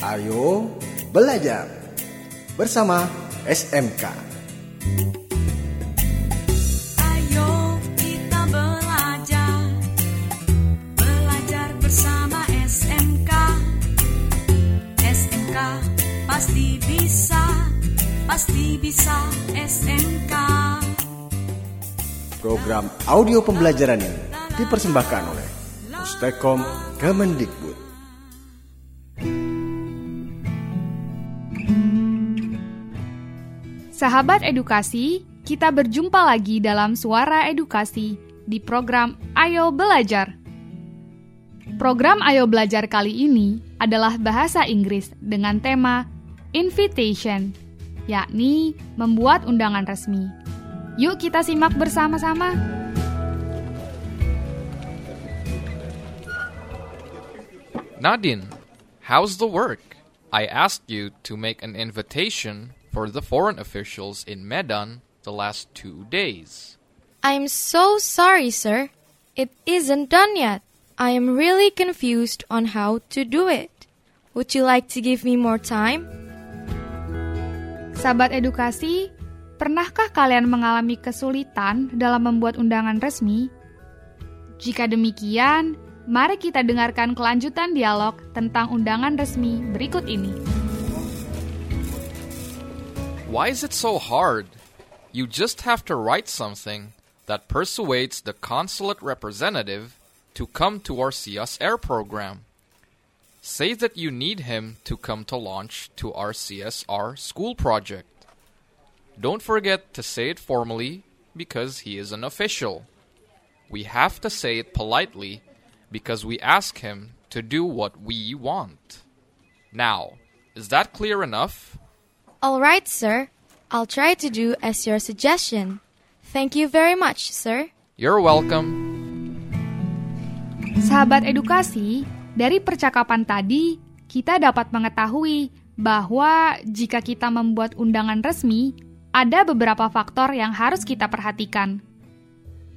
Ayo belajar bersama SMK. Ayo kita belajar Belajar bersama SMK SMK pasti bisa Pasti bisa SMK Program audio pembelajaran ini dipersembahkan oleh Pustekom Kemendikbud. Sahabat edukasi, kita berjumpa lagi dalam Suara Edukasi di program Ayo Belajar. Program Ayo Belajar kali ini adalah bahasa Inggris dengan tema invitation, yakni membuat undangan resmi. Yuk kita simak bersama-sama. Nadine, how's the work? I asked you to make an invitation for the foreign officials in Medan the last two days. I'm so sorry, sir. It isn't done yet. I am really confused on how to do it. Would you like to give me more time? Sahabat edukasi, pernahkah kalian mengalami kesulitan dalam membuat undangan resmi? Jika demikian, mari kita dengarkan kelanjutan dialog tentang undangan resmi berikut ini. Why is it so hard? You just have to write something that persuades the consulate representative to come to our CS Air program. Say that you need him to come to launch to our CSR school project. Don't forget to say it formally because he is an official. We have to say it politely because we ask him to do what we want. Now, is that clear enough? All right, sir. I'll try to do as your suggestion. Thank you very much, sir. You're welcome. Sahabat edukasi, dari percakapan tadi kita dapat mengetahui bahwa jika kita membuat undangan resmi, ada beberapa faktor yang harus kita perhatikan.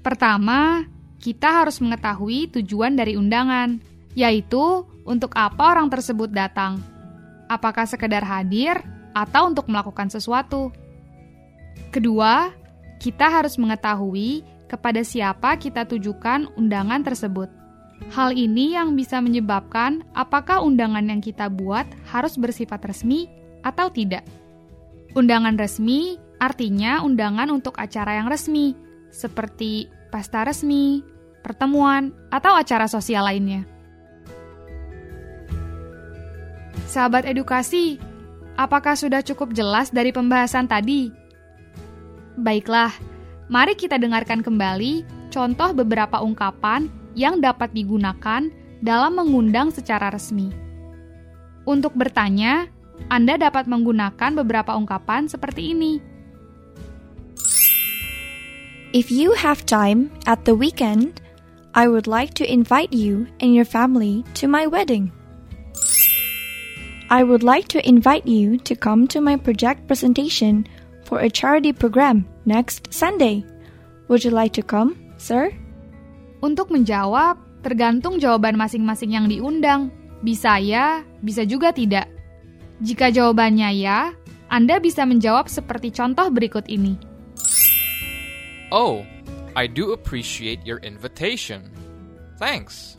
Pertama, kita harus mengetahui tujuan dari undangan, yaitu untuk apa orang tersebut datang. Apakah sekedar hadir atau untuk melakukan sesuatu? Kedua, kita harus mengetahui kepada siapa kita tujukan undangan tersebut. Hal ini yang bisa menyebabkan apakah undangan yang kita buat harus bersifat resmi atau tidak. Undangan resmi artinya undangan untuk acara yang resmi, seperti pesta resmi, pertemuan, atau acara sosial lainnya. Sahabat edukasi, apakah sudah cukup jelas dari pembahasan tadi? Baiklah, mari kita dengarkan kembali contoh beberapa ungkapan yang dapat digunakan dalam mengundang secara resmi. Untuk bertanya, Anda dapat menggunakan beberapa ungkapan seperti ini. If you have time at the weekend, I would like to invite you and your family to my wedding. I would like to invite you to come to my project presentation for a charity program next Sunday. Would you like to come, sir? Untuk menjawab, tergantung jawaban masing-masing yang diundang. Bisa ya, bisa juga tidak. Jika jawabannya ya, Anda bisa menjawab seperti contoh berikut ini. Oh, I do appreciate your invitation. Thanks.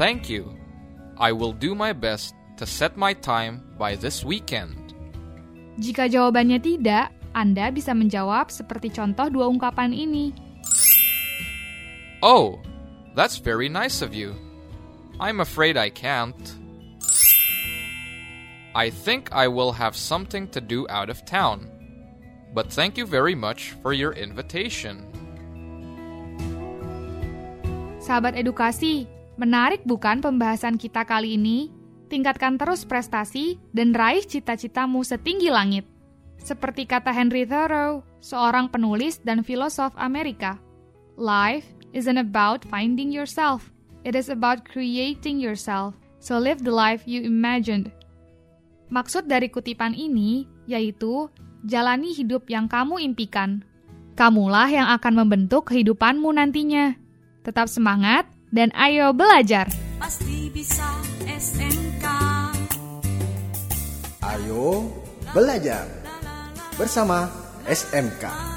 Thank you. I will do my best to set my time by this weekend. Jika jawabannya tidak, Anda bisa menjawab seperti contoh dua ungkapan ini. Oh, that's very nice of you. I'm afraid I can't. I think I will have something to do out of town. But thank you very much for your invitation. Sahabat edukasi, menarik bukan pembahasan kita kali ini? Tingkatkan terus prestasi dan raih cita-citamu setinggi langit. Seperti kata Henry Thoreau, seorang penulis dan filosof Amerika. Life isn't about finding yourself. It is about creating yourself. So live the life you imagined. Maksud dari kutipan ini yaitu jalani hidup yang kamu impikan. Kamulah yang akan membentuk kehidupanmu nantinya. Tetap semangat dan ayo belajar! pasti bisa SMK. Ayo belajar bersama SMK.